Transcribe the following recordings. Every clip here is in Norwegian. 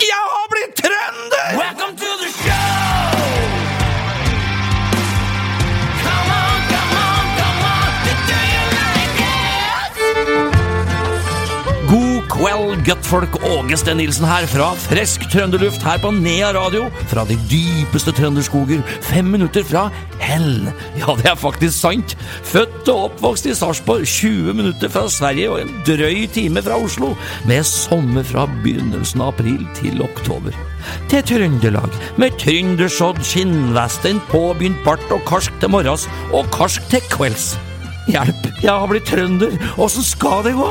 Jeg guttfolk. Åge Steen Nilsen her fra frisk trønderluft her på Nea radio. Fra de dypeste trønderskoger. Fem minutter fra hell. Ja, det er faktisk sant. Født og oppvokst i Sarpsborg. 20 minutter fra Sverige og en drøy time fra Oslo. Med sommer fra begynnelsen av april til oktober. Til Trøndelag, med trøndersodd, skinnvesten, påbegynt bart og karsk til morgens og karsk til kvelds. Hjelp, jeg har blitt trønder, åssen skal det gå?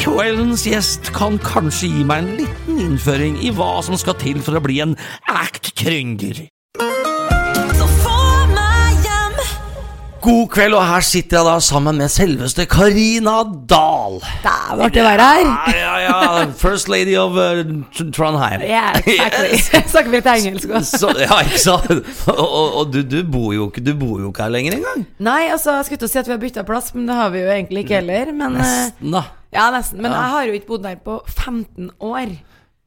Kveldens gjest kan kanskje gi meg en liten innføring i hva som skal til for å bli en ækt trønder. God kveld, og her sitter jeg da sammen med selveste Karina Dahl. Dæven, artig å være her. Ja, ja, ja. First lady of uh, Trondheim. Yeah, exactly. Snakker vi litt engelsk? Så, ja, ikke sant? Og, og, og du, du, bor jo du bor jo ikke her lenger engang. Nei, altså, jeg skulle til å si at vi har bytta plass, men det har vi jo egentlig ikke heller. Men, eh, Nesten, da. ja, nesten. Men Ja. jeg har jo ikke bodd der på 15 år.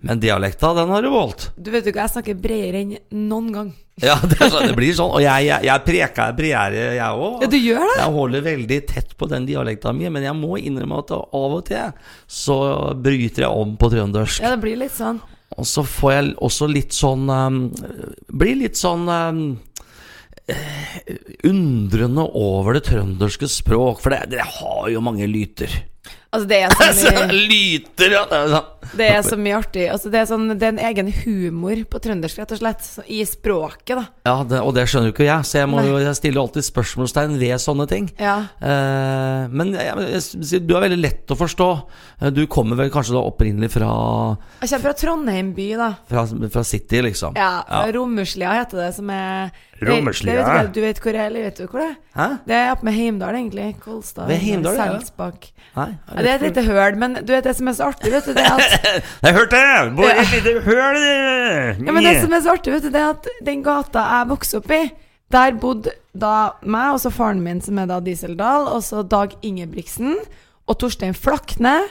Men dialekta, den har du valgt. Du vet jo ikke, jeg snakker bredere enn noen gang. Ja, det, sånn, det blir sånn. Og jeg, jeg, jeg preker bredere, jeg òg. Ja, du gjør det? Jeg holder veldig tett på den dialekta mi, men jeg må innrømme at av og til så bryter jeg om på trøndersk. Ja, det blir litt sånn. Og så får jeg også litt sånn um, Blir litt sånn um, undrende over det trønderske språk, for det, det har jo mange lyter. Altså, det er så mye, lyter, ja! det er sånn. det er så mye artig. Altså, det, er sånn, det er en egen humor på trøndersk, rett og slett. I språket, da. Ja, det, og det skjønner jo ikke jeg, så jeg, må, jeg stiller alltid spørsmålstegn ved sånne ting. Ja. Eh, men jeg, jeg, du er veldig lett å forstå. Eh, Du kommer vel kanskje da opprinnelig fra, Jeg kommer fra Trondheim by, da. fra, fra City, liksom? Ja, Rommerslia heter det, som er Det, det vet du, vet hvor det er, eller vet du hvor det er? Hæ? Det er oppe med Heimdal, egentlig. Kolstad. Ved Heimdal, ja. Selsbakk. Ja, det er et lite høl, men du vet det som er så artig, vet du, det er at Jeg hørte det! Bor i et lite høl Ja, men det som er så artig, vet du, det er at den gata jeg vokste opp i, der bodde da meg, og så faren min, som er da Dieseldal, og så Dag Ingebrigtsen, og Torstein Flakne,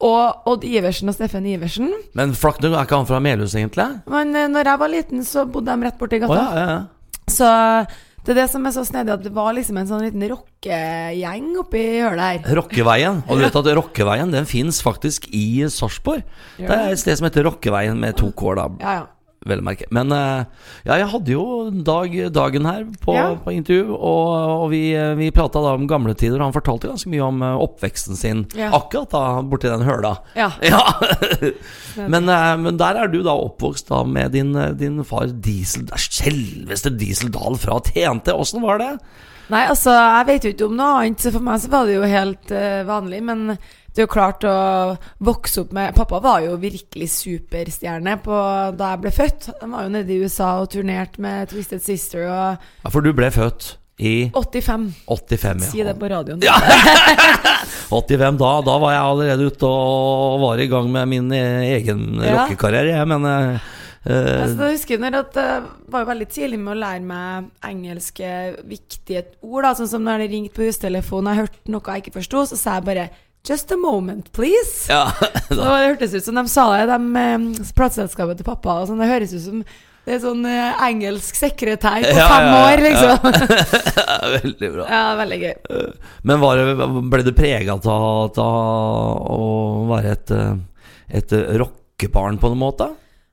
og Odd Iversen og Steffen Iversen. Men Flakne, er ikke han fra Melhus, egentlig? Men eh, når jeg var liten, så bodde de rett borti gata. gata. ja, ja, ja. Så det er det som er så snedig, at det var liksom en sånn liten rockegjeng oppi hølet her. Rockeveien. Og du vet at Rockeveien den fins faktisk i Sarpsborg. Det er et sted som heter Rockeveien med to k, da. Ja, ja. Vel å merke. Men eh, ja, jeg hadde jo Dag, Dagen her på, Ja. på intervju, og, og vi, eh, vi prata da om gamle tider. Og han fortalte ganske mye om eh, oppveksten sin Ja. akkurat da borti den høla. Ja. Ja. men, men der er du da oppvokst da med din, din far Diesel Selveste Diesel Dahl fra TNT. Åssen var det? Nei, altså, jeg vet jo ikke om noe annet, for meg så var det jo helt uh, vanlig. Men det er jo klart å vokse opp med Pappa var jo virkelig superstjerne på, da jeg ble født. Han var jo nede i USA og turnerte med Twisted Sister og Ja, For du ble født i 85. 85, ja. Si det på radioen. Ja. 85, da, da var jeg allerede ute og var i gang med min eh, egen Ja. rockekarriere, jeg, men eh, Altså, jeg husker når at Det var jo veldig tidlig med å lære meg engelske viktige ord. Da. Sånn som når det ringte på hustelefonen og jeg hørte noe jeg ikke forsto, så sa jeg bare 'Just a moment, please'. ja, Så det hørtes ut som de sa det, de eh, plateselskapet til pappa. Sånn, det høres ut som det er sånn eh, engelsk sekretær på fem år, liksom. Veldig bra. Ja, veldig gøy. Men var det, ble du prega av å være et, eh, et rockebarn på noen måte?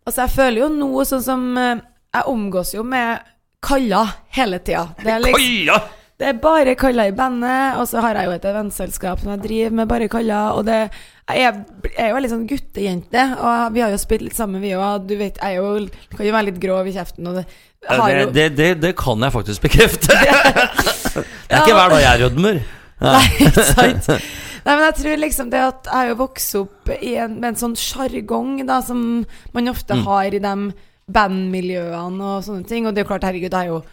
Altså, jeg føler jo nå sånn som eh, Jeg omgås jo med Kalla hele tida. Liksom Kaja! Det er bare Kalla i bandet, og så har jeg jo et eventselskap som jeg driver med bare Kalla. Og det, jeg er, jeg er jo veldig sånn guttejente, og vi har jo spilt litt sammen, vi òg. Du vet, jeg er jo, kan jo være litt grov i kjeften, og det har det, det, det, det kan jeg faktisk bekrefte. det er ikke hver dag jeg rødmer. Nei, ikke sant? Nei, men jeg tror liksom det at jeg har jo vokst opp i en, med en sånn sjargong som man ofte har i de bandmiljøene og sånne ting. Og det er jo klart, herregud, jeg er jo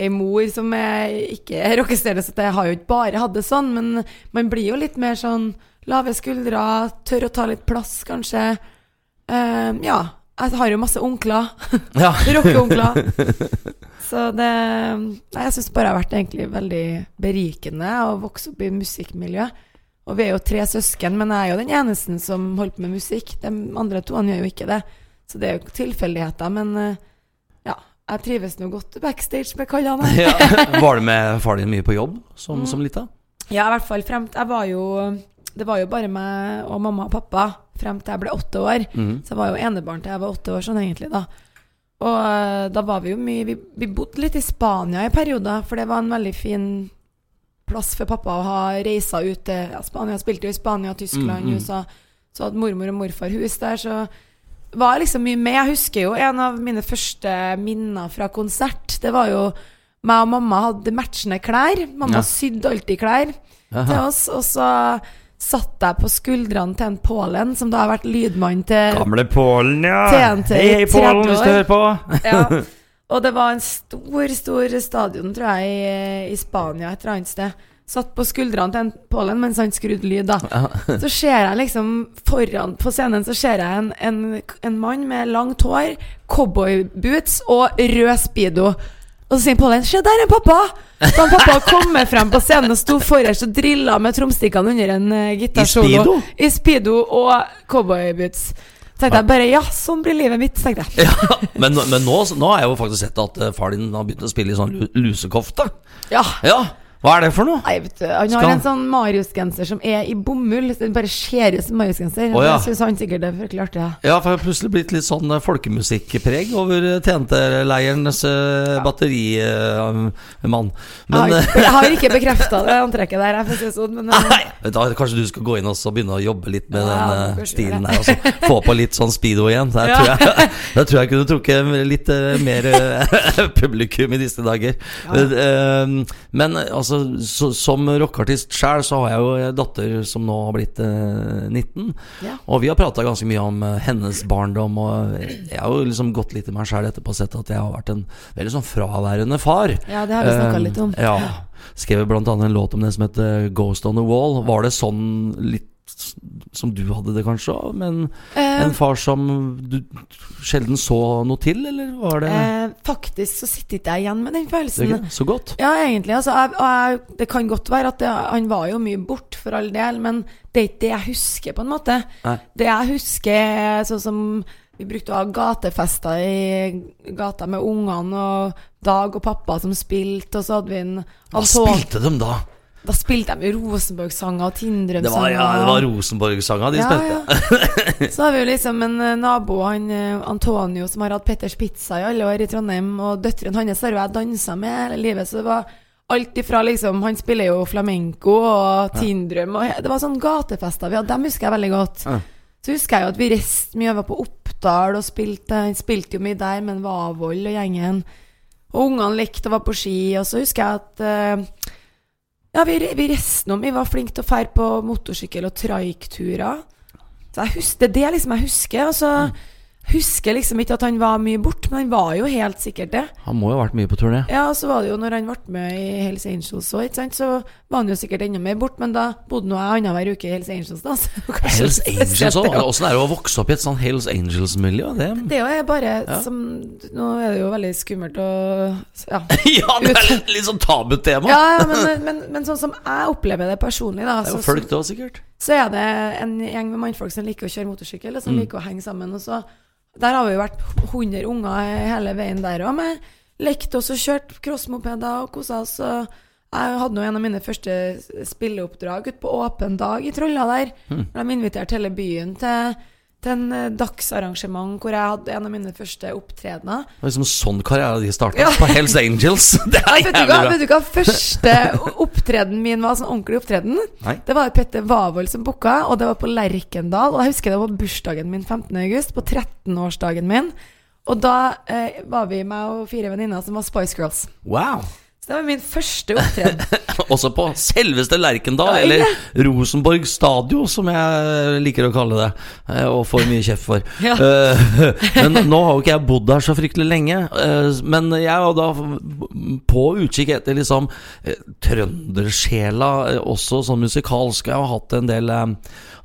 ei mor som er ikke er rockestjerne, så jeg har jo ikke bare hatt det sånn, men man blir jo litt mer sånn lave skuldre, tør å ta litt plass, kanskje. Uh, ja. Jeg har jo masse onkler. Ja. Rockeonkler. Så det Nei, jeg syns bare det har vært egentlig veldig berikende å vokse opp i musikkmiljø. Og vi er jo tre søsken, men jeg er jo den eneste som holder på med musikk. De andre to han gjør jo ikke det. Så det er jo tilfeldigheter, men ja. Jeg trives nå godt backstage med kallene. Ja. Var du med far din mye på jobb som, som lita? Ja, i hvert fall frem til Jeg var jo Det var jo bare meg og mamma og pappa frem til jeg ble åtte år. Mm. Så jeg var jo enebarn til jeg var åtte år, sånn egentlig, da. Og eh, da var vi jo mye Vi, vi bodde litt i Spania i perioder, for det var en veldig fin plass for pappa å ha reisa ut til ja, Spania. Jeg spilte jo i Spania, Tyskland, Mm, mm. USA. Så hadde mormor og morfar hus der, så var liksom mye med. Jeg husker jo en av mine første minner fra konsert. Det var jo meg og mamma hadde matchende klær. Mamma Ja. sydde alltid klær til oss. Og så satt jeg på skuldrene til en Pålen, som da har vært lydmann til Gamle Pålen, ja. TNT Hei, hei, Pålen, hvis du hører på. ja. Og det var en stor, stor stadion, tror jeg, i, i Spania et eller annet sted. Satt på skuldrene til en Pålen mens han skrudde lyd, da. Så ser jeg liksom foran på scenen så ser jeg en, en, en mann med langt hår, cowboyboots og rød speedo. Og så sier Pålen 'Se, der er pappa!' Så han pappa kommer frem på scenen og sto forrest og drilla med tromstikkene under en uh, gitarsolo. I, I speedo og cowboyboots. Så tenkte jeg bare ja, sånn blir livet mitt, tenkte jeg. Ja, men, men nå, nå har jeg jo faktisk sett at uh, far din har begynt å spille i sånn lu- lusekofte. Ja. Ja, hva er det for noe? Nei, vet du, han har Skal- en sånn Marius-genser som er i bomull. Den bare ser ut som Marius-genser. Å, ja. Det syns han sikkert er fryktelig artig. Ja. Ja, for det har plutselig blitt litt sånn eh, folkemusikkpreg over eh, TNT-leirens uh, batterimann. men Jeg har, eh, ikke- jeg har ikke bekrefta det antrekket der, jeg får si det sånn, men eh, Nei, da, kanskje du skal gå inn og så begynne å jobbe litt med Ja, den eh, kanskje stilen der. Altså, få på litt sånn speedo igjen. Der, tror jeg, der tror jeg kunne trukket litt eh, mer eh, publikum i disse dager. Eh, eh, men eh, altså, så, som rockeartist sjøl, så har jeg jo en datter som nå har blitt eh, 19. Ja. Og vi har prata ganske mye om eh, hennes barndom, og jeg har jo liksom gått litt i meg sjæl etterpå og sett at jeg har vært en veldig sånn fraværende far. ja, det har vi snakka Eh, litt om. Ja. Skrev annet en låt om det som heter Ghost on the Wall. Var det sånn litt som du hadde det, kanskje? òg, Men uh, en far som du sjelden så noe til, eller var det, uh, faktisk så sitter ikke jeg igjen med den det følelsen. ikke så godt? Ja, egentlig. Altså, jeg, og jeg, det kan godt være at det, han var jo mye bort, for all del, men det er ikke det jeg husker, på en måte. Nei. Det jeg husker, er sånn som vi brukte å ha gatefester i gata med ungene, og Dag og pappa som spilte, og så hadde vi en Hva spilte de da? Da spilte de jo Rosenborg-sanger og Det var, Tindrøm-sanger. ja, det var Rosenborg-sanger de Ja, spilte. Så har vi jo liksom en eh, nabo, han eh, Antonio, som har hatt Petters Pizza i alle år i Trondheim, og døtrene hans har jo jeg dansa med hele livet, så det var alt ifra liksom Han spiller jo flamenco og Tindrøm, og det var sånn gatefester vi hadde, dem husker jeg veldig godt. Ja. Så husker jeg jo at vi reiste mye, var på Oppdal og spilte Han spilte jo mye der, men Vavoll og gjengen. Og ungene lekte og var på ski, og så husker jeg at eh, ja, vi, vi resten om. Vi var flinke til å fære på motorsykkel og traikturer. Det er det liksom jeg husker. Og så husker liksom ikke at han var mye borte, men han var jo helt sikkert det. Han må jo ha vært mye på turné. Ja, og så var det jo når han ble med i Hells Angels òg, så var han jo sikkert enda mer borte, men da bodde nå jeg annenhver uke i Hells Angels, da. Hells Angels òg. Åssen er det å vokse opp i et sånn Hells Angels-miljø? Det Det er jo bare Ja. som Nå er det jo veldig skummelt å Ja. Ja, det er litt, litt sånn tabutema. Ja, ja men, men, men sånn som jeg opplever det personlig, da, Det er jo folk, òg, sikkert. Så er det en gjeng med mannfolk som liker å kjøre motorsykkel, og som Mm. liker å henge sammen. Og så, der har vi jo vært 100 unger hele veien der òg. Vi lekte oss og kjørt crossmopeder og kosa oss. Og jeg hadde nå en av mine første spilleoppdrag ute på åpen dag i Trolla der. Mm. De inviterte hele byen til, til en eh, dagsarrangement hvor jeg hadde en av mine første opptredener. Det var liksom sånn karriere de starta. Ja. På Hells Angels. Det er vet, jævlig bra. vet du hva første opptreden min var? Sånn ordentlig opptreden? Nei. Det var Petter Wavold som booka, og det var på Lerkendal. Og jeg husker det var bursdagen min 15. august, på 13-årsdagen min. Og da eh, var vi meg og fire venninner som var Spice Girls. Wow. Så det var min første opptreden. Også på selveste Lerkendal, Ja, eller Rosenborg Stadio, som jeg liker å kalle det, eh, og får mye kjeft for. Ja. Eh, Men nå har jo ikke jeg bodd der så fryktelig lenge. eh, Men jeg var da på utkikk etter liksom trøndersjela, også sånn musikalsk. Jeg har hatt en del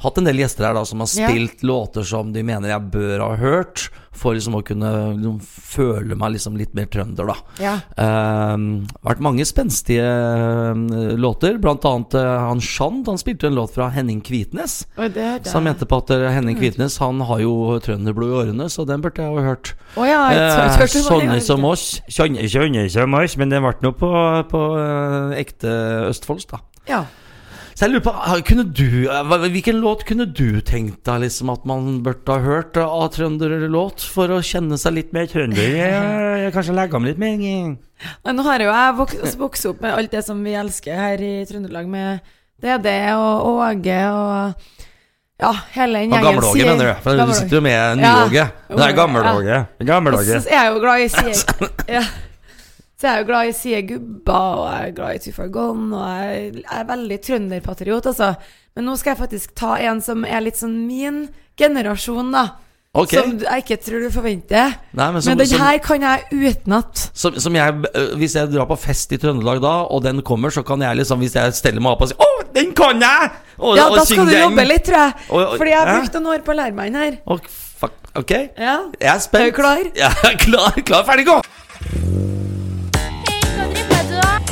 Hatt en del gjester her da som har Ja. spilt låter som de mener jeg bør ha hørt, for liksom å kunne liksom, føle meg liksom litt mer trønder, da. Ja. Uh, vært mange spenstige uh, låter. Blant annet eh, han Shand. Han spilte en låt fra Henning Kvitnes. Oh, det det. Så han mente på at eh, Henning Kvitnes Han har jo trønderblod i årene, så den burde jeg ha hørt. Oh, ja, jeg Eh, sånne som oss. Sånne, sånne som oss. Men det ble nå på, på ekte østfoldsk, da. Ja. Så jeg lurer på, kunne du, Hvilken låt kunne du tenkt deg liksom at man burde ha hørt eh, av trønderlåt for å kjenne seg litt mer trønder? Jeg, jeg kanskje legge om litt mer. Nei, nå har jo jeg vokst, vokst opp med alt det som vi elsker her i Trøndelag, med DD og Åge og ja, hele den gjengen. Gamle-Åge, sier- mener du? For du Gamle-Åge. sitter jo med nye-Åge. Nei, Ja. Gammel-Åge. Og Gammel-Åge. så er jo glad i sier... ja. Så jeg er jo glad i Sie Gubba, og jeg er glad i Two Far Gone, og jeg er veldig trønderpatriot, altså. Men nå skal jeg faktisk ta en som er litt sånn min generasjon, da. Okay. Som jeg ikke tror du forventer. Nei, men som, Men den som, her kan jeg utenat. som, som jeg, øh, Hvis jeg drar på fest i Trøndelag da, og den kommer, så kan jeg liksom Hvis jeg steller meg opp og sier 'Å, den kan jeg!' Og, Ja, og da skal du den. jobbe litt, tror jeg. Og- og- Fordi jeg har ja. brukt noen år på å lære meg den her. Og, fuck, ok, Ja. jeg er spent. Er du klar? Ja, jeg er klar, klar, ferdig, gå!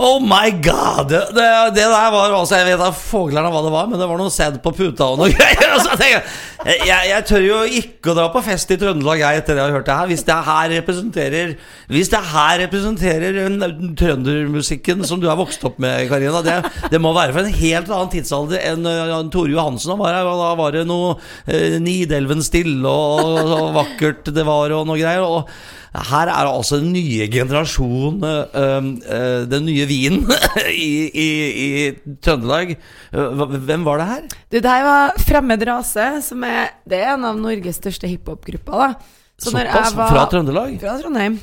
Oh my god! Det, det, det der var altså Jeg vet da foglerne hva det var, men det var noe sæd på puta og noe greier. Altså, jeg, jeg, jeg tør jo ikke å dra på fest i Trøndelag jeg etter jeg har hørt det her. Hvis det her representerer Hvis det her representerer trøndermusikken som du har vokst opp med, Karina det, det må være for en helt annen tidsalder enn en Tore Johansen. Han var her, da var det noe eh, Nidelven stille og, og vakkert det var, og noe greier. Og her er altså den nye generasjon øh, Den nye vinen i, i, i Trøndelag. Hvem var det her? Det her var Fremmed rase, som er Det er en av Norges største hiphop-grupper. Så Såpass? var- Fra Trøndelag? Fra Trondheim.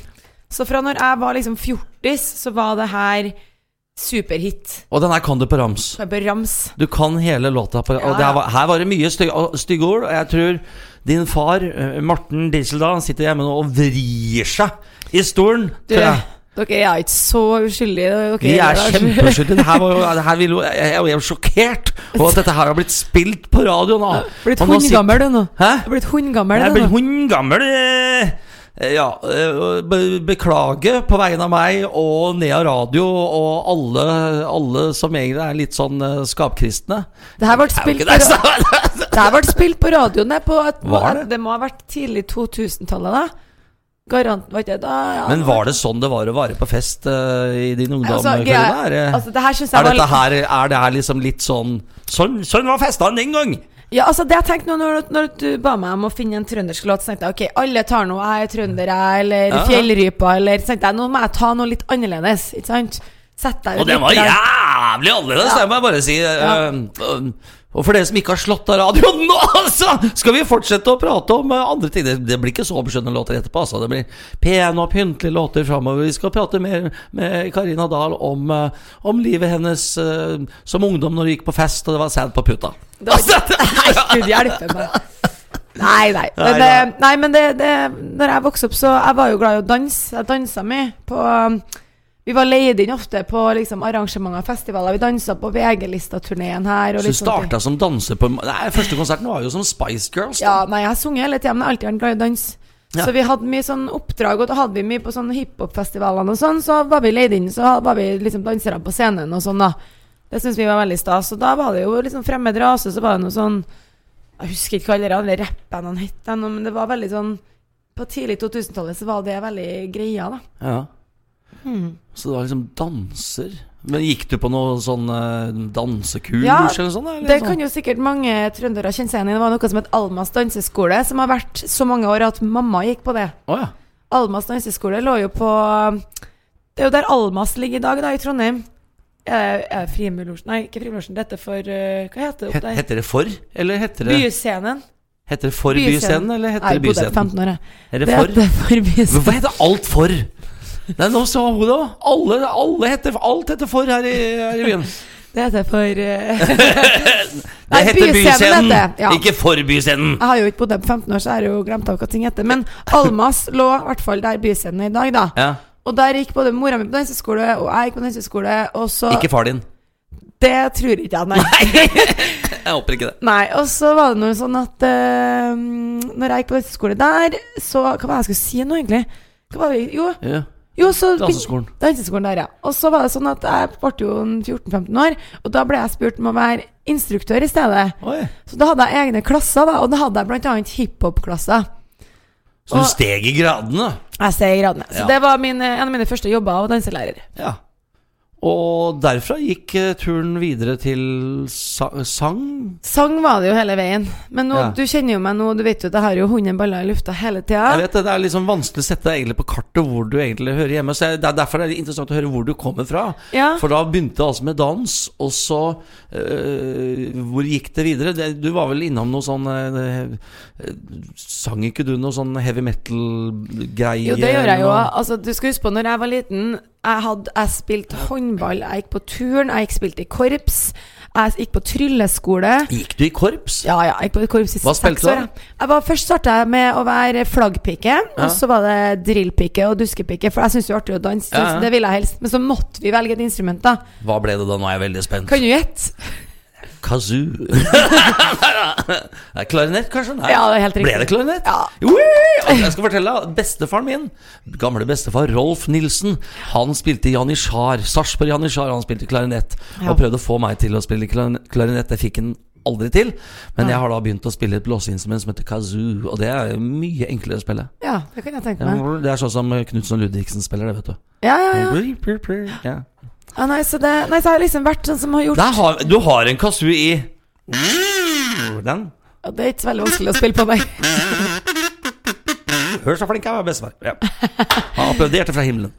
Så fra når jeg var liksom fjortis, så var det her superhit. Og den her kan du på rams. på rams. Du kan hele låta på rams. Ja, ja. her var det mye stygge ord. Og jeg tror din far, øh, Morten Dieseldal, sitter hjemme nå og vrir seg i stolen. Jeg. dere er ikke så uskyldige. Dere Vi er kjempeskyldige. Her var her jo, jeg er jo sjokkert over at dette her har blitt spilt på radio nå. Blitt hundgammel, du nå. Hæ? Blitt hundgammel, Jeg er blitt hundgammel. eh, Ja, eh, be beklager på vegne av meg og Nea Radio og alle, alle som egentlig er litt sånn eh, skapkristne. Det her ble spilt på på, det, ra- så- ble spilt på radioen på et, det? det må ha vært tidlig 2000-tallet, da. Garant, var ikke det da? Ja, Men var det sånn det var å være på fest uh, i din ungdom? Altså, jeg, altså, det her er, dette her, er det her liksom litt sånn Sånn, sånn var festene den gang! Ja, altså det jeg tenkte nå når, når du ba meg om å finne en trøndersk låt, så tenkte jeg ok, alle tar noe, jeg er trønder, jeg, eller Ja. Fjellrypa, eller så tenkte jeg nå må jeg ta noe litt annerledes, ikke sant? Sett deg Og det den var jævlig annerledes, Ja. det må jeg bare si. Ja. Uh, eh, Og for dere som ikke har slått av radioen nå, altså, skal vi fortsette å prate om eh, andre ting. Det, det blir ikke så beskjedne låter etterpå. Altså. Det blir pene og pyntelige låter framover. Vi skal prate mer med Karina Dahl om, eh, om livet hennes uh, som ungdom når hun gikk på fest og det var sæd på puta. Det var- Nei, gud hjelpe meg. Nei, nei. Men, nei. det, nei, men det, det Når jeg vokste opp, så Jeg var jo glad i å danse. Jeg dansa mye på Vi var leid inn ofte på liksom, arrangementer og festivaler. Vi dansa på VG-lista-turneen her. Og Så du litt starta som danser på Nei, Første konserten var jo som Spice Girls. Ja, Da. nei, jeg har sunget hele tida, men jeg har alltid vært glad i dans. Ja. Så vi hadde mye sånn oppdrag, og da hadde vi mye på sånn hiphop-festivalene og sånn. Så var vi leid inn, så var vi liksom dansere på scenen og sånn, da. Det syns vi var veldig stas. Og da var det jo liksom fremmed rase, så var det noe sånn Jeg husker ikke hva alle alle rappene het, ennå, men det var veldig sånn På tidlig 2000-tallet så var det veldig greia, da. Ja. Så det var liksom danser. Men gikk du på noe sånn eh, dansekurs Ja, eller sånn? Eller Det sånn? kan jo sikkert mange trøndere kjenne seg igjen i. Det var noe som het Almas danseskole, som har vært så mange år at mamma gikk på det. Oh, ja. Almas danseskole lå jo på Det er jo der Almas ligger i dag, da, i Trondheim. Er er det Frimurlosjen Nei, ikke Frimulosjen. Dette for eh, Hva heter det opp der? heter det For, eller heter det Byscenen. Heter det For Byscenen, eller heter Nei, det jeg bodde 15 år, jeg. Er det Det For? heter for Byscenen. Hvorfor heter alt For? Nei, nå sa hun det. Alle, alle heter Alt heter For her i, her i byen. Det heter for eh, Det heter Byscenen ja. ikke For Byscenen. Jeg har jo ikke bodd der på 15 år, så jeg har jo glemt av hva ting heter. Men Almas lå i hvert fall der Byscenen er i dag, da. Ja, Og der gikk både mora mi på danseskole, og jeg gikk på danseskole, og så Ikke far din. Det tror ikke jeg, nei. Jeg håper ikke det. Nei, og så var det noe sånn at uh, Når jeg gikk på danseskole der, så Hva var det jeg skulle si nå, egentlig? Hva var det? Jo, Ja. Jo så Danseskolen. Danseskolen der, ja. Og så var det sånn at jeg ble jo 14-15 år, og da ble jeg spurt om å være instruktør i stedet. Oi. Så da hadde jeg egne klasser, da, og da hadde jeg annet hiphop-klasser. Så du steg i gradene? Jeg steg i gradene. Så Ja. det var min, en av mine første jobber av danselærer. Ja. Og derfra gikk eh, turen videre til sang. Sang var det jo hele veien. Men nå, Ja. du kjenner jo meg nå, du vet jo at jeg har jo 100 baller i lufta hele tida. Jeg vet det, det er liksom vanskelig å sette deg egentlig på kartet hvor du egentlig hører hjemme. Så det er Derfor det er interessant å høre hvor du kommer fra. Ja. For da begynte det altså med dans, og så øh, Hvor gikk det videre? Det, du var vel innom noe sånn øh, øh, Sang ikke du noe sånn heavy metal-greie? Jo, det gjør jeg jo. Altså, du skal huske på, når jeg var liten Jeg jeg spilte håndball, jeg gikk på turn, jeg gikk spilte i korps. Jeg gikk på trylleskole. Gikk du i korps? Ja, ja, jeg gikk på korps i Hva seks år. jeg. Jeg var, først starta jeg med å være flaggpike, Ja. og så var det drillpike og duskepike, for jeg syns det er artig å danse. Ja, ja. Det ville jeg helst. Men så måtte vi velge et instrument, da. Hva ble det da? Nå er jeg veldig spent. Kan du gjette? Kazoo. klarinett, kanskje? Nei. Ja, det er helt riktig. Ble det klarinett? Ja. Jeg skal fortelle deg, Bestefaren min, gamle bestefar Rolf Nilsen, han spilte i Janitsjar. Sarpsborg Janitsjar. Han spilte klarinett. Ja. Og prøvde å få meg til å spille klarinett. Det fikk han aldri til. Men jeg har da begynt å spille et blåseinstrument som heter kazoo. Og det er mye enklere å spille. Ja, det kan jeg tenke meg. Det er sånn som Knutson Ludvigsen spiller det, vet du. Ja, ja, ja. Ja. Ja nei, så det, nei, så har jeg liksom vært sånn som har gjort har, du har en kazoo i Den. Ja, Det er ikke så veldig vanskelig å spille på meg. Hør så flink jeg var, bestefar. Ja. Han applauderte fra himmelen.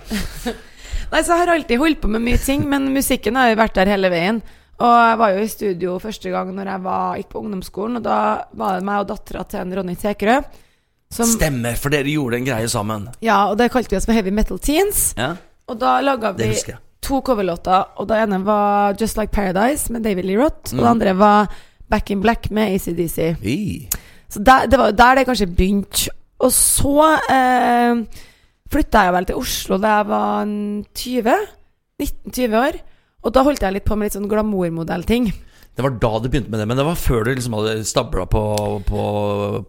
Nei, så jeg har alltid holdt på med mye ting, men musikken har jo vært der hele veien. Og jeg var jo i studio første gang når jeg var, gikk på ungdomsskolen, og da var det meg og dattera til en Ronny Tekerø. Som, Stemmer, for dere gjorde en greie sammen. ja, og det kalte vi oss for Heavy Metal Teens. Ja, Og da laga Det vi husker jeg. To coverlåter, og det ene var Just Like Paradise med David Lee Roth, og Mm. det andre var Back in Black med ACDC. Fy. Så der, det var der det kanskje begynte. Og så eh, flytta jeg vel til Oslo da jeg var 20. 19-20 år. Og da holdt jeg litt på med litt sånn glamourmodellting. Det var da du begynte med det, men det var før du liksom hadde stabla på, på,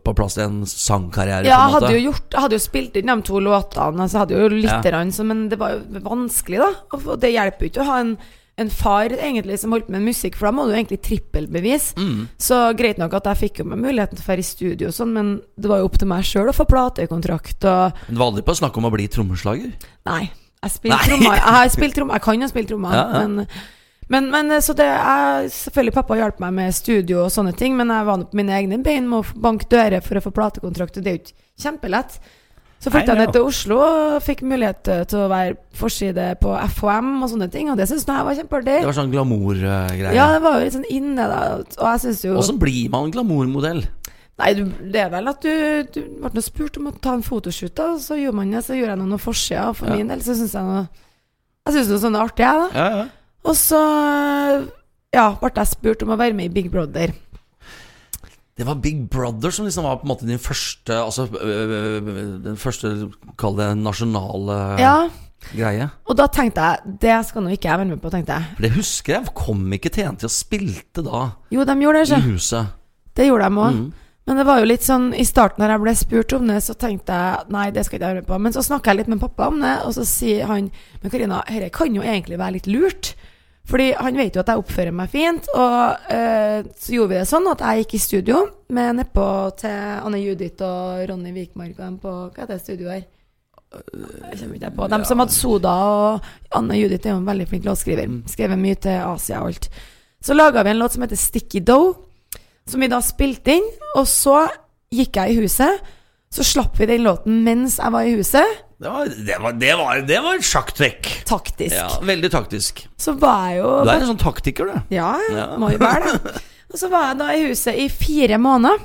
på plass til en sangkarriere? Ja, jeg hadde jo gjort hadde jo spilt inn de to låtene, jeg hadde jo litt, Ja. rann, så, men det var jo vanskelig, da. Og det hjelper jo ikke å ha en, en far egentlig som holdt med musikk, for da må du egentlig trippelbevis. Mm. Så greit nok at jeg fikk jo meg muligheten til å være i studio og sånn, men det var jo opp til meg sjøl å få platekontrakt og Men Det var aldri på snakk om å bli trommeslager? Nei. Jeg Nei. Jeg har spilt trommer. Jeg kan jo spilt trommer. Ja, ja. Men, men, men så det er Selvfølgelig pappa hjalp meg med studio og sånne ting, men jeg var på mine egne bein med å banke dører for å få platekontrakt, og det er jo ikke kjempelett. Så flytta jeg ned til Oslo og fikk mulighet til- til å være forside på FHM og sånne ting, og det syns jeg var kjempeartig. Det var sånn glamour-greie. Ja, det var jo litt sånn inne, da. Og jeg syns jo Åssen blir man glamourmodell? Nei, du, det er vel at du, du ble noe spurt om å ta en fotoshoot, da, og så gjorde man det. Så gjorde jeg noen forsider. og For Ja. min del så syns jeg noe Jeg syns noe sånn er artig, jeg, da. Ja, ja. Og så ja, ble jeg spurt om å være med i Big Brother. Det var Big Brother som liksom var på en måte din første Altså øh, Den første, kall det nasjonale Ja, greie. og da tenkte jeg det skal nå ikke jeg være med på, tenkte jeg. For det husker jeg. Kom ikke TNT og spilte da Jo, de gjorde det, i huset? Det gjorde de òg. Mm. Men det var jo litt sånn i starten når jeg ble spurt om det, så tenkte jeg nei, det skal ikke jeg være med på. Men så snakka jeg litt med pappa om det, og så sier han Men Karina, dette kan jo egentlig være litt lurt. Fordi han vet jo at jeg oppfører meg fint, og eh, så gjorde vi det sånn at jeg gikk i studio med nedpå til Anne Judith og Ronny Vikmark og dem på Hva heter det studioet her? Jeg kommer ikke på. De som hadde Soda, og Anne Judith er jo en veldig flink låtskriver. Skrevet mye til Asia og alt. Så laga vi en låt som heter Sticky Dough, som vi da spilte inn. Og så gikk jeg i huset. Så slapp vi den låten mens jeg var i huset. Det var, det var, det var, det var et sjakktrekk. Taktisk. Ja, veldig taktisk. Så var jeg jo Du er en sånn taktiker, du. Ja, Ja. må jo være det. Og så var jeg da i huset i fire måneder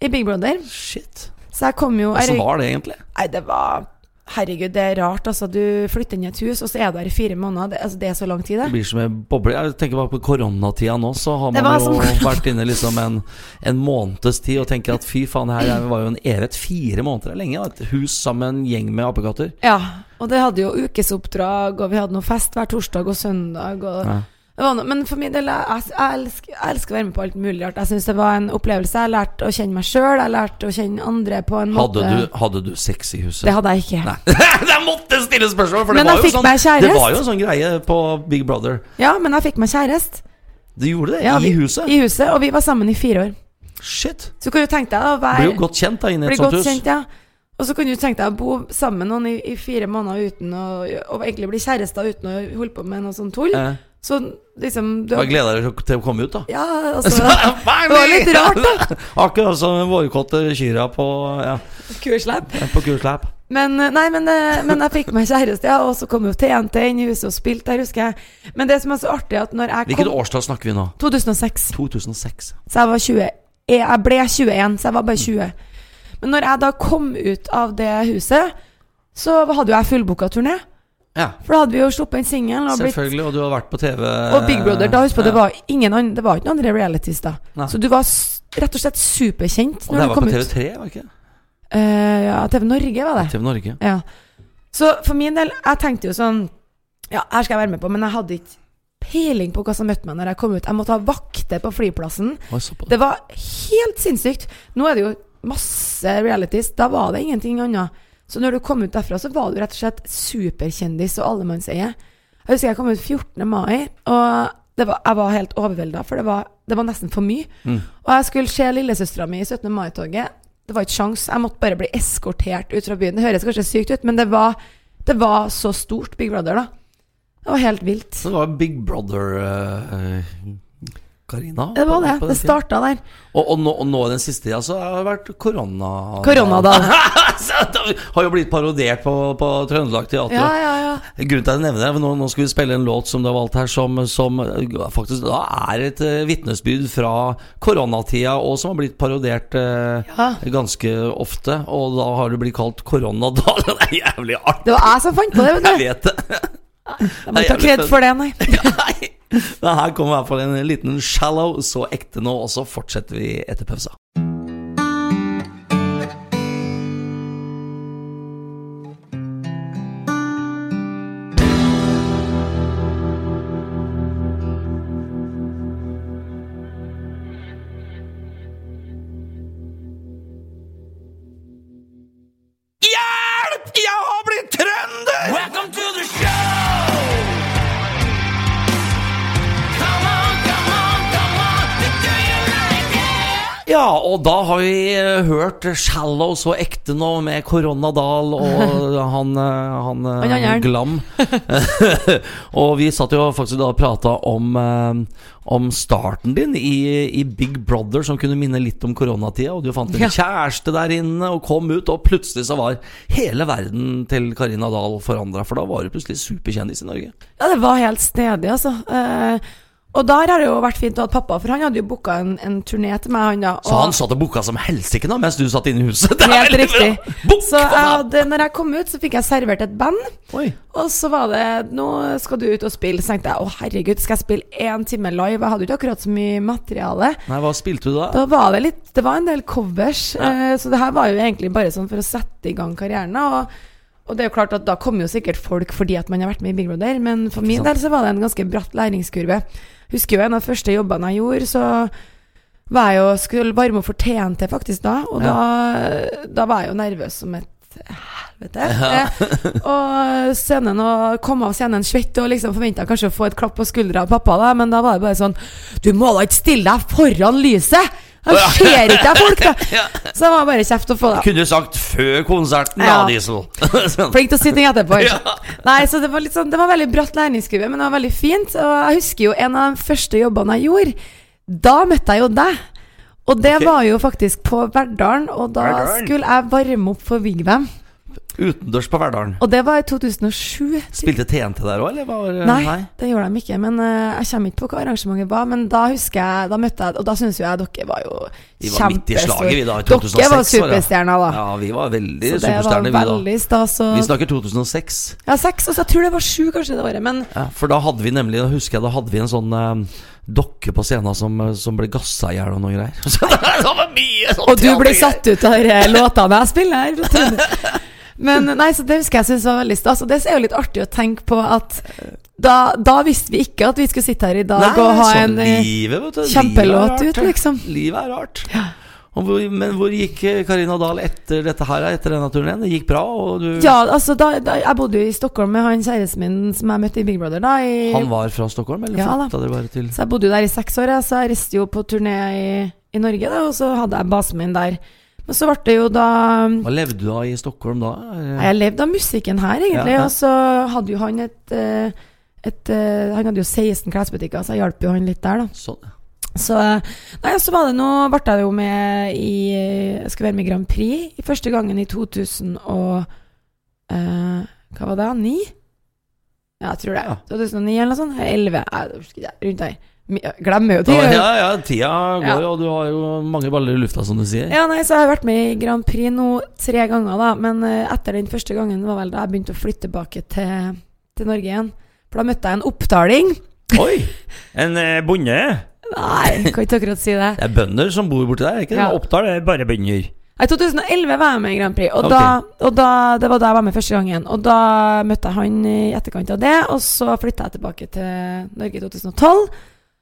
i Big Brother. Shit. Så jeg kom jo Åssen var det egentlig? Nei, det var Herregud, det er rart. Altså, du flytter inn i et hus, og så er du her i fire måneder. Det, altså, det er så lang tid, Det det. blir som en boble. Jeg tenker bare på koronatida nå, så har man jo som- vært inne liksom en, en måneds tid og tenker at fy faen, her er- var jo en eret. Fire måneder er lenge. Et hus sammen med en gjeng med apekatter. Ja. Og det hadde jo ukesoppdrag, og vi hadde noe fest hver torsdag og søndag. Og Ja. Men for min del, jeg, jeg, elsker, jeg elsker å være med på alt mulig rart. Jeg syns det var en opplevelse. Jeg lærte å kjenne meg sjøl, jeg lærte å kjenne andre på en Hadde måte du, hadde du sex i huset? Det hadde jeg ikke. Nei. jeg måtte stille spørsmål, for det Men var, jo sånn, det var jo en sånn greie på Big Brother. Ja, men jeg fikk meg kjæreste. Du gjorde det? Ja, I huset? I huset, og vi var sammen i fire år. Shit. Så kan du tenke deg å være Blir jo godt kjent da inne i et sånt hus. kjent, ja. Og så kan du tenke deg å bo sammen med noen i, i fire måneder uten å Og egentlig bli kjærester uten å holde på med noe sånt tull. Eh, Så liksom du, Bare gleder deg til å komme ut, da. Ja, altså Det var litt rart, da. Akkurat som vårkåte kyrne på, ja, Kurslepp. på kurslepp. Men, eh, nei, men, eh, men jeg fikk meg kjæreste, ja, og så kom jo TNT inn i huset og spilte der, husker jeg. Men det som er så artig, at når jeg Hvilket kom årstall snakker vi nå? 2006. 2006. Så jeg var 20 Jeg jeg ble 21, så jeg var bare 20. Men når jeg da kom ut av det huset, så hadde jo jeg fullbooka turné. Ja, For da hadde vi jo sluppet en singel og blitt selvfølgelig. Og du har vært på TV. Og Big Brother, da husk på, det var ingen andre, Det var ikke noen andre realities da. Nei. Så du var rett og slett superkjent Og det var på. TV3, var det ikke? Uh, ja, TV Norge var det. TV Norge. Ja. Så for min del, jeg tenkte jo sånn Ja, her skal jeg være med på, men jeg hadde ikke peiling på hva som møtte meg når jeg kom ut. Jeg måtte ha vakter på flyplassen. Det var helt sinnssykt. Nå er det jo masse realities. Da var det ingenting annet. Så når du kom ut derfra, så var du rett og slett superkjendis og allemannseie. Jeg husker jeg kom ut 14. mai, og det var, jeg var helt overvelda, for det var, det var nesten for mye. Mm. Og jeg skulle se lillesøstera mi i 17. mai-toget. Det var ikke sjans. Jeg måtte bare bli eskortert ut fra byen. Det høres kanskje sykt ut, men det var, det var så stort, Big Brother, da. Det var helt vilt. Så det var Big Brother eh, Karina? Det var det. Det starta der. Og, og, nå, og nå den siste tida så har det vært korona... Koronadal. Så det har jo blitt parodiert på, på Trøndelag Teater. Ja, ja, ja. Grunnen til at jeg nevner det, at nå, nå skal vi spille en låt som du har valgt her, som, som faktisk da er et uh, vitnesbyrd fra koronatida, og som har blitt parodiert uh, ganske ofte. Og da har det blitt kalt Koronadal. Det er jævlig artig! Det var jeg som fant på det, vet du. Jeg vet det. Jeg må ikke ta kred for det, nei. Nei. Men her kommer i hvert fall en liten shallow, så ekte nå, og så fortsetter vi etter pausa. Ja, og da har vi eh, hørt Shallow så ekte nå med Koronadal og han, eh, han, eh, Han. Glam. og vi satt jo faktisk da og prata om, eh, om starten din i, i Big Brother, som kunne minne litt om koronatida. Og du fant en Ja. kjæreste der inne og kom ut, og plutselig så var hele verden til Karina Dahl forandra. For da var du plutselig superkjendis i Norge. Ja, det var helt snedig, altså. Eh, og der har det jo vært fint å ha pappa, for han hadde jo booka en, en turné til meg, han da. Så han satt og booka som helsike nå mens du satt inne i huset. Det Helt riktig. Bok, Så jeg hadde, når jeg kom ut, så fikk jeg servert et band. Oi. Og så var det Nå skal du ut og spille. Så tenkte jeg å herregud, skal jeg spille én time live? Jeg hadde jo ikke akkurat så mye materiale. Nei, hva spilte du da? Da var det litt Det var en del covers. eh, så det her var jo egentlig bare sånn for å sette i gang karrieren. Og, og det er jo klart at da kommer jo sikkert folk fordi at man har vært med i Big Brother, men for min del så var det en ganske bratt læringskurve. Husker jo en av de første jobbene jeg gjorde, så var jeg jo skulle varme opp for TNT faktisk da, og da, da var jeg jo nervøs som et helvete. Ja. og scenen og kom av scenen svett og liksom forventa kanskje å få et klapp på skuldra av pappa, da, men da var det bare sånn Du må da ikke stille deg foran lyset! Jeg ser ikke folk, da! Så det var bare kjeft å få, da. Kunne du sagt før konserten, da. Diesel. Sånn. Flink til å si ting etterpå. Nei, så det var litt sånn Det var veldig bratt læringskurve, men det var veldig fint. Og jeg husker jo en av de første jobbene jeg gjorde. Da møtte jeg jo deg. Og det okay. var jo faktisk på Verdalen, og da Verdalen. skulle jeg varme opp for Vigvam. Utendørs på Verdalen. Og det var i 2007. Spilte TNT der òg, eller? Var, Nei, det gjorde de ikke. Men uh, jeg kommer ikke på hva arrangementet var. Men da husker jeg Da møtte jeg Og da syns jo jeg dere var jo var i Dere var var superstjerner, da. Ja, vi var veldig så var vi da. veldig stas. Og, Vi snakker 2006. ja, seks, og så jeg tror det var sju kanskje det året. Men Ja, for da hadde vi nemlig Da husker jeg da hadde vi en sånn uh, dokke på scenen som, eh, som ble gassa i hjel og noe greier. Så det var mye sånn Og du ble satt ut av låtene jeg spiller her. Men nei, så det husker jeg synes var veldig stas. Og det er jo litt artig å tenke på at da, da visste vi ikke at vi skulle sitte her i dag Nei, og ha sånn en eh, livet, kjempelåt ut, liksom. Livet er rart. Og hvor, men hvor gikk eh, Karina Dahl etter dette her, etter denne turneen? Det gikk bra, Ja, altså da, da Jeg bodde jo i Stockholm med han kjæresten min som jeg møtte i Big Brother. da i, Han var fra Stockholm, eller Ja, da. Så jeg bodde jo der i seks år, så jeg reiste jo på turné i, i Norge, da, og så hadde jeg basen min der. Men så ble det jo da Hva levde du av i Stockholm da? Jeg levde av musikken her, egentlig. Ja, ja. Og så hadde jo han et, et, et eh, Han hadde jo 16 klesbutikker, så jeg hjalp jo han litt der, da. Sånn. Så Nei, så var det noe Ble jeg jo med i Jeg skulle være med i Grand Prix i første gangen i 2000 og eh, Hva var det? 9? Ja, jeg tror det. Ja. 2009 eller noe sånt? 11? Nei. Rundt der. Jeg Glemmer jo tida. ja, ja, tida går og du har jo mange baller i lufta, som du sier. Ja, nei, så jeg har vært med i Grand Prix nå tre ganger, da. Men eh, etter den første gangen var vel da jeg begynte å flytte tilbake til, til Norge igjen. For da møtte jeg en oppdaling. Oi! En eh, bonde? Nei, kan ikke akkurat si det. Det er bønder som bor borti der, ikke det? Ja. Oppdal er bare bønder. I 2011 var jeg med i Grand Prix, og, okay. da, og da, det var da jeg var med første gangen. Og da møtte jeg han i etterkant av det, og så flytta jeg tilbake til Norge i 2012.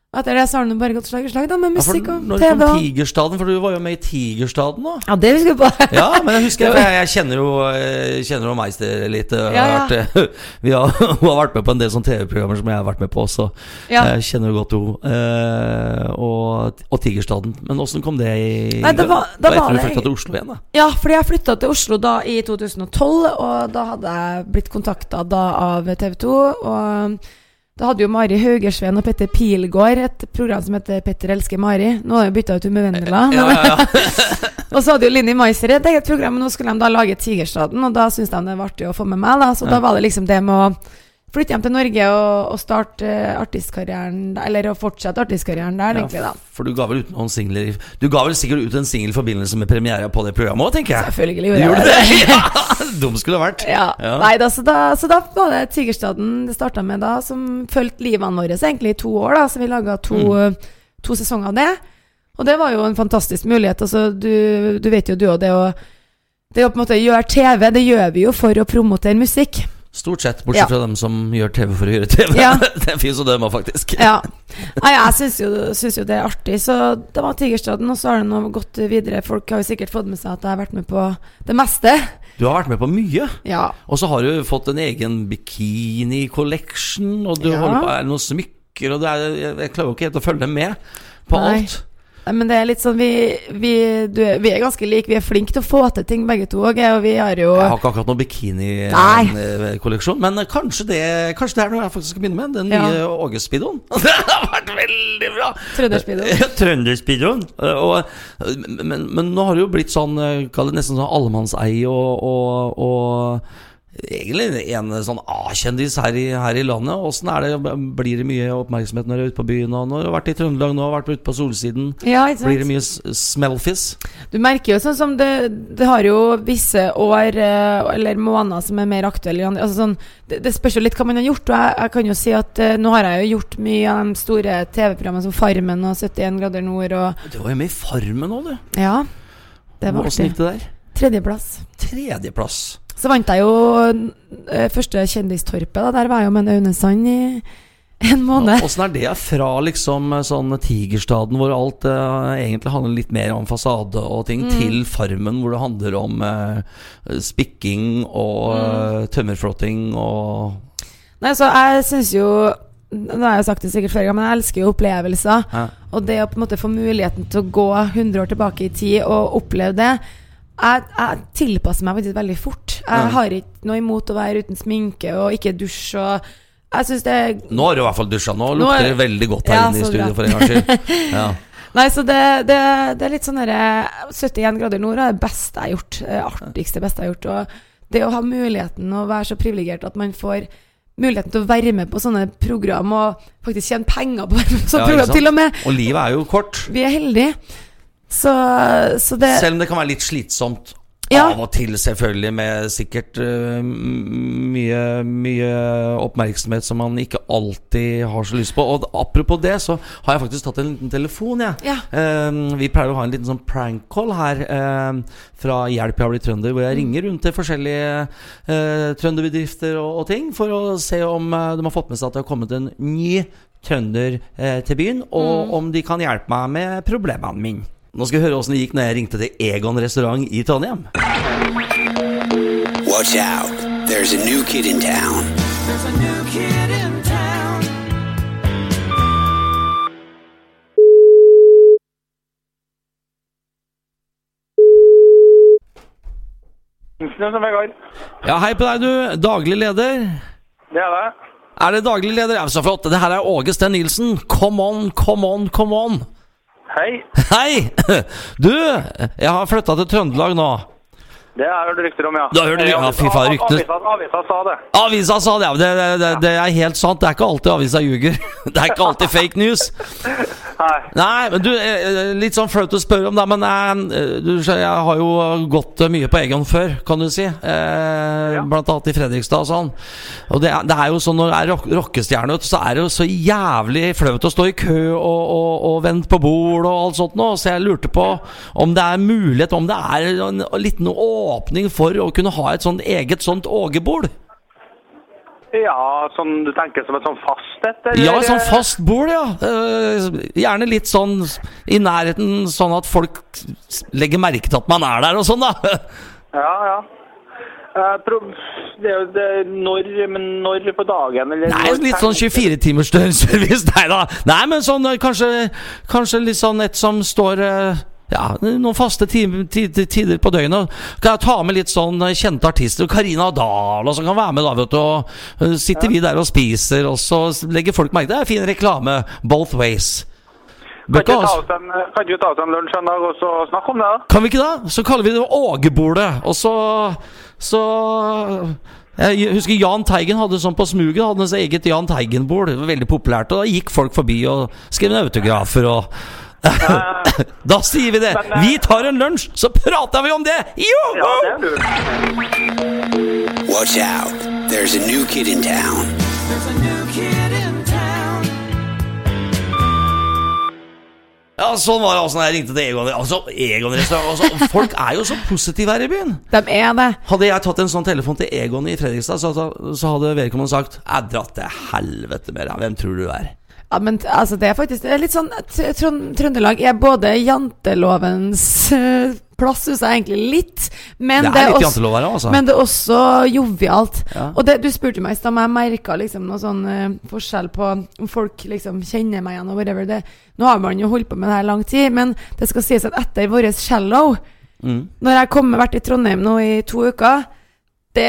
Og etter det så har det nå bare gått slag i slag da, med Ja, musikk og når TV. kom Tigerstaden? For du var jo med i Tigerstaden da. Ja, det husker jeg på. Ja, men jeg husker jeg, jeg kjenner jo eh, Kjenner jo Meister litt. eh, Ja, ja. eh, Vi har, hun har vært med på en del sånne TV-programmer som jeg har vært med på også. Ja. Jeg kjenner jo godt henne. Eh, og, og Tigerstaden. Men åssen kom det i Nei, det var- etter var du flytta til Oslo igjen, da. Ja, fordi jeg flytta til Oslo da i 2012, og da hadde jeg blitt kontakta av TV 2. Og da hadde jo Mari Haugersveen og Petter Pilgaard et program som heter 'Petter elsker Mari'. Nå har jeg bytta ut med Vendela. Ja, ja, ja. og så hadde jo Linni Meiser et eget program, men nå skulle de da lage Tigerstaden, og da syntes de det var artig å få med meg, da. Så da var det liksom det med å flytte hjem til Norge og, og starte eh, artistkarrieren Eller å fortsette artistkarrieren der, Ja, egentlig, da. For du ga vel ut noen singler Du ga vel sikkert ut en singel i forbindelse med premiera på det programmet òg, tenker jeg. Selvfølgelig gjorde gjorde jeg det. det? Ja, Dum skulle det vært. Ja. Ja. Nei, da, så, da, så da var det Tigerstaden det starta med, da, som fulgte livene våre egentlig i to år. da Så vi laga to, Mm. to sesonger av det. Og det var jo en fantastisk mulighet. Altså, du, du vet jo du og det å det å på en måte gjøre TV, det gjør vi jo for å promotere musikk. Stort sett, bortsett Ja. fra dem som gjør TV for å gjøre TV. Ja. det fins jo dem òg, faktisk. Ja. Nei, jeg syns jo, syns jo det er artig. Så det var Tigerstaden, og så har det nå gått videre. Folk har jo sikkert fått med seg at jeg har vært med på det meste. Du har vært med på mye. Ja. Og så har du fått en egen bikini-collection, og du Ja. holder på med noen smykker, og det er, jeg klarer jo ikke helt å følge med på Nei. alt. Men det er litt sånn Vi, vi, du, vi er ganske like. Vi er flinke til å få til ting, begge to. Og vi har jo Jeg har ikke akkurat noen bikinikolleksjon, bikini-kolleksjon, men kanskje det, kanskje det er noe jeg faktisk skal begynne med. Den Ja. nye Åge-speedoen. det har vært veldig bra! Trønderspeedo. Ja, Trønderspeedoen. Eh, og- Men, men nå har det jo blitt sånn eh, Kall det nesten sånn allemannseie og, og, og Egentlig en sånn A-kjendis her, i- her i landet. Åssen er det? Blir det mye oppmerksomhet når du er ute på byen? Og når du har vært i Trøndelag nå, vært ute på Solsiden. Ja, Blir det mye s- smellfizz? Du merker jo sånn som det, det har jo visse år eh, eller måneder som er mer aktuelle. Altså sånn, det, det spørs jo litt hva man har gjort. Og jeg, jeg kan jo si at eh, nå har jeg jo gjort mye av de store TV-programmene som Farmen og 71 grader nord og Du var jo med i Farmen òg, du. Ja. Det var Åssen artig. gikk det der? Tredjeplass. Tredjeplass. Så vant jeg jo eh, første Kjendistorpet. Da. Der var jeg jo med en Aune Sand i en måned. Åssen er det fra liksom sånn Tigerstaden, hvor alt uh, egentlig handler litt mer om fasade og ting, Mm. til Farmen, hvor det handler om uh, spikking og Mm. eh, tømmerflåtting og Nei, så jeg syns jo Nå har jeg sagt det sikkert ganger, men jeg elsker jo opplevelser. Ja. Og det å på en måte få muligheten til å gå 100 år tilbake i tid og oppleve det Jeg, jeg tilpasser meg faktisk veldig fort. Jeg har ikke noe imot å være uten sminke og ikke dusje og Jeg syns det er Nå har du i hvert fall dusja. Nå Nå lukter er- det veldig godt her Ja, inne i studio, for en gangs skyld. Ja. Nei, så det, det, det er litt sånn derre 71 grader nord er det beste jeg har gjort. Det artigste, beste jeg har gjort. Og det å ha muligheten å være så privilegert at man får muligheten til å være med på sånne program og faktisk tjene penger på å være med på sånne Ja, program, til og med. Og livet er jo kort. Vi er heldige. Så, så det Selv om det kan være litt slitsomt Ja. Av og til, selvfølgelig, med sikkert uh, mye, mye oppmerksomhet som man ikke alltid har så lyst på. Og apropos det, så har jeg faktisk tatt en liten telefon, jeg. Ja. Uh, vi pleier å ha en liten sånn prank call her uh, fra Hjelp, jeg har blitt trønder, hvor jeg Mm. ringer rundt til forskjellige trønderbedrifter og, og ting, for å se om de har fått med seg at det har kommet en ny trønder til byen, og Mm. om de kan hjelpe meg med problemene mine. Nå skal vi høre åssen det gikk når jeg ringte til Egon restaurant i Trondheim. Watch out. There's a new kid in town. There's a new kid in town. Ingeniør som Vegard. Ja, hei på deg, du. Daglig leder. Det er det. Er det daglig leder? Ja, så flott. Det her er Åge Sten Nilsen. Come on, come on, come on. Hei. Hei! Du, jeg har flytta til Trøndelag nå. Det har jeg hørt rykter om, ja. Du har hørt rykter? Ja, fy faen, rykter. Avisa, avisa sa det. Avisa sa det, ja. Det, det, det, det er helt sant. Det er ikke alltid avisa ljuger. Det er ikke alltid fake news. Nei. Nei, men du, eh, litt sånn flaut å spørre om det, men eh, du, jeg har jo gått eh, mye på Egon før, kan du si. Eh, Blant annet i Fredrikstad og sånn. Og det det er jo sånn når du er rock, rockestjerne, så er det jo så jævlig flaut å stå i kø og, og, og vente på bord og alt sånt nå. Så jeg lurte på om det er mulighet, om det er en liten åpning for å kunne ha et sånt eget sånt ågebord. Ja, sånn du tenker som et sånn fast et? eller? Ja, sånn fast bord, ja. Uh, gjerne litt sånn i nærheten, sånn at folk legger merke til at man er der og sånn, da. Ja, ja. Eh, det er jo det, når, men når på dagen, eller? Nei, når litt sånn 24 timers døgnservice. Nei da. Nei, men sånn eh, kanskje, kanskje litt sånn et som står eh, ja, noen faste tider på døgnet. Kan jeg ta med litt sånn eh, kjente artister? Karina Dahl og sånn kan være med, da, vet du. Og sitter sitter vi der og spiser, og så legger folk merke det. er fin reklame both ways. Kan ikke ikke ta oss en, kan ikke ta oss en lunsj en dag og så snakke om det? da? Kan vi ikke det? Så kaller vi det Ågebordet. Og så Så Jeg husker Jahn Teigen hadde sånn på smuget. Hadde hans eget Jahn Teigen-bord. Veldig populært. Og da gikk folk forbi og skrev autografer og Da sier vi det! Men, eh, Vi tar en lunsj, så prater vi om det! Ja, det er lurt. Watch out. There's a new kid in town. There's a new kid in. Ja, sånn var det altså når jeg ringte til Egon. Altså, Egon altså, Folk er jo så positive her i byen. De er det. Hadde jeg tatt en sånn telefon til Egon i Fredrikstad, så, så hadde vedkommende sagt Jeg dratt til helvete med deg. Hvem tror du du er? Ja, men altså, det er faktisk det er litt sånn Tr- Trøndelag er både jantelovens eh, plass, syns jeg egentlig litt. Men Det er litt også, her, altså. Men det er også jovialt. Ja. Og det, du spurte meg i stad om jeg merka liksom noe sånn uh, forskjell på om folk liksom kjenner meg igjen og whatever. Det, nå har man jo holdt på med det her lang tid, men det skal sies at etter vår shallow, Mm. Når jeg har vært i Trondheim nå i to uker det,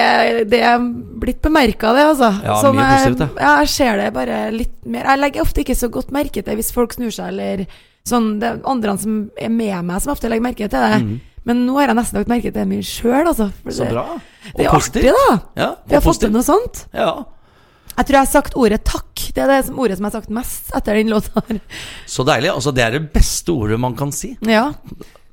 det er blitt bemerka, det, altså. Ja, Sånn, mye positivt, det. Ja, jeg ser det bare litt mer. Jeg legger ofte ikke så godt merke til hvis folk snur seg, eller sånn Det er andre som er med meg, som ofte legger merke til det. Men nå har jeg nesten lagt merke til det mye sjøl, altså. Mm. Så det- bra. Det er artig, da. Ja, Vi har og fått til noe sånt. Ja. Jeg tror jeg har sagt ordet takk. Det er det ordet som jeg har sagt mest etter den låta her. Så deilig. Altså, det er det beste ordet man kan si. Ja.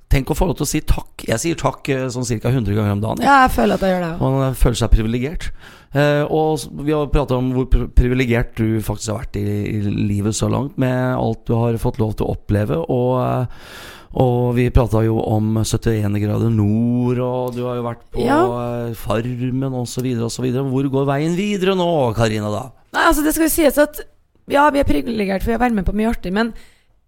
Tenk å få lov til å si takk. Jeg sier takk eh, sånn ca. 100 ganger om dagen. jeg. ja, jeg føler at jeg gjør det. Og Man føler seg privilegert. Eh, og vi har prata om hvor pri- privilegert du faktisk har vært i, i livet så langt, med alt du har fått lov til å oppleve. Og, eh, og vi prata jo om 71 grader nord, og du har jo vært på Ja. eh, Farmen osv. osv. Hvor går veien videre nå, Karina? da? Nei, altså det skal jo sies at Ja, vi er privilegert for å være med på mye artig, men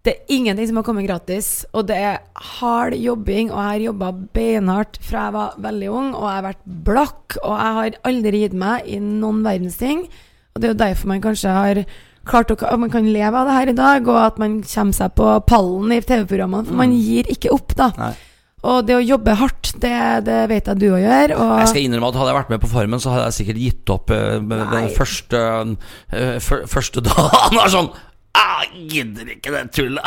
det er ingenting som har kommet gratis. Og det er hard jobbing, og jeg har jobba beinhardt fra jeg var veldig ung, og jeg har vært blakk, og jeg har aldri gitt meg i noen verdens ting. Og det er jo derfor man kanskje har klart å man kan leve av det her i dag, og at man kommer seg på pallen i TV-programmene, for man gir ikke opp, da. Nei. Og det å jobbe hardt, det, det vet jeg du òg gjør. Jeg skal innrømme at Hadde jeg vært med på Farmen, så hadde jeg sikkert gitt opp uh, den første uh, Første dagen. sånn ah, Gidder ikke det tullet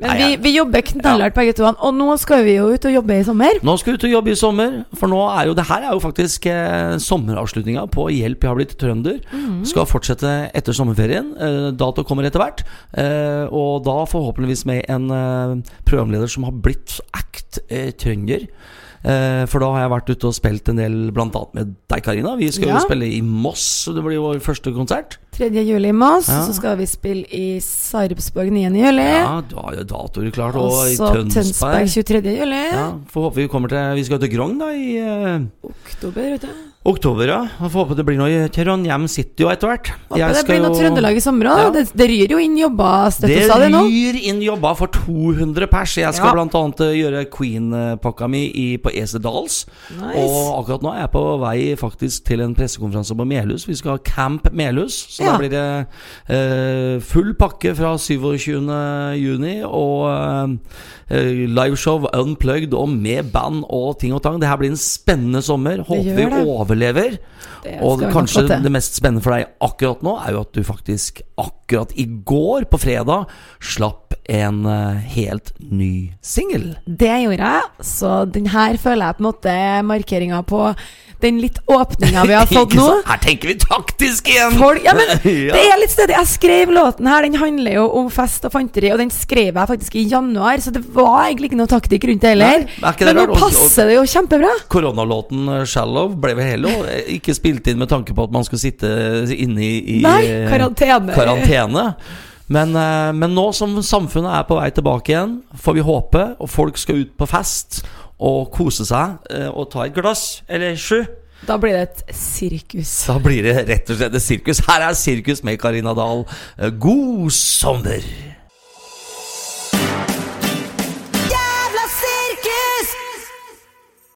Men vi, vi jobber knallhardt begge to, og nå skal vi jo ut og jobbe i sommer. Nå skal vi ut og jobbe i sommer, for nå er jo det her er jo faktisk eh, sommeravslutninga på Hjelp, jeg har blitt trønder. Skal fortsette etter sommerferien. Eh, dato kommer etter hvert. Eh, og da forhåpentligvis med en eh, programleder som har blitt act eh, trønder. Eh, for da har jeg vært ute og spilt en del, annet med deg, Karina. Vi skal Ja. jo spille i Moss, det blir vår første konsert. 3. juli i Moss, Ja. så skal vi spille i Sarpsborg 9. juli. Ja, du har jo datoer klart, og, og i Tønsberg Tønsberg. 23. juli. Ja, Får håpe vi kommer til Vi skal til Grong da i uh... Oktober, vet du. Oktober, ja. Får håpe det blir noe i Trondheim City òg etter hvert. Det blir noe Trøndelag i sommer òg. Ja. Det, det ryr jo inn jobber, Det stadig ryr inn jobber for 200 pers. Jeg skal Ja. annet eh, gjøre Queen-pakka mi i, på Esedals. Nice. Og akkurat nå er jeg på vei faktisk til en pressekonferanse på Melhus. Vi skal ha Camp Melhus. Så Ja. da blir det eh, full pakke fra 27. juni. Og eh, liveshow unplugged og med band og ting og tang. Det her blir en spennende sommer. Håper vi det. Overlever. Det Og kanskje det mest spennende for deg akkurat nå, er jo at du faktisk akkurat i går, på fredag, slapp en eh, helt ny singel. Det gjorde jeg, så den her føler jeg på en måte markeringa på den litt åpninga vi har fått nå. Her tenker vi taktisk igjen! Folk, ja, men det er litt stødig. Jeg skrev låten her, den handler jo om fest og fanteri, og den skrev jeg faktisk i januar, så det var egentlig ikke noe taktikk rundt det heller. Nei, det Men nå passer det jo kjempebra. Koronalåten eh, 'Shallow' ble vel heller eh, ikke spilt inn med tanke på at man skulle sitte inne i, i Nei, karantene. karantene. Men, eh, men nå som samfunnet er på vei tilbake igjen, får vi håpe, og folk skal ut på fest og kose seg eh, og ta et glass eller sju. Da blir det et sirkus. Da blir det rett og slett et sirkus. Her er sirkus med Karina Dahl. Eh, God sommer!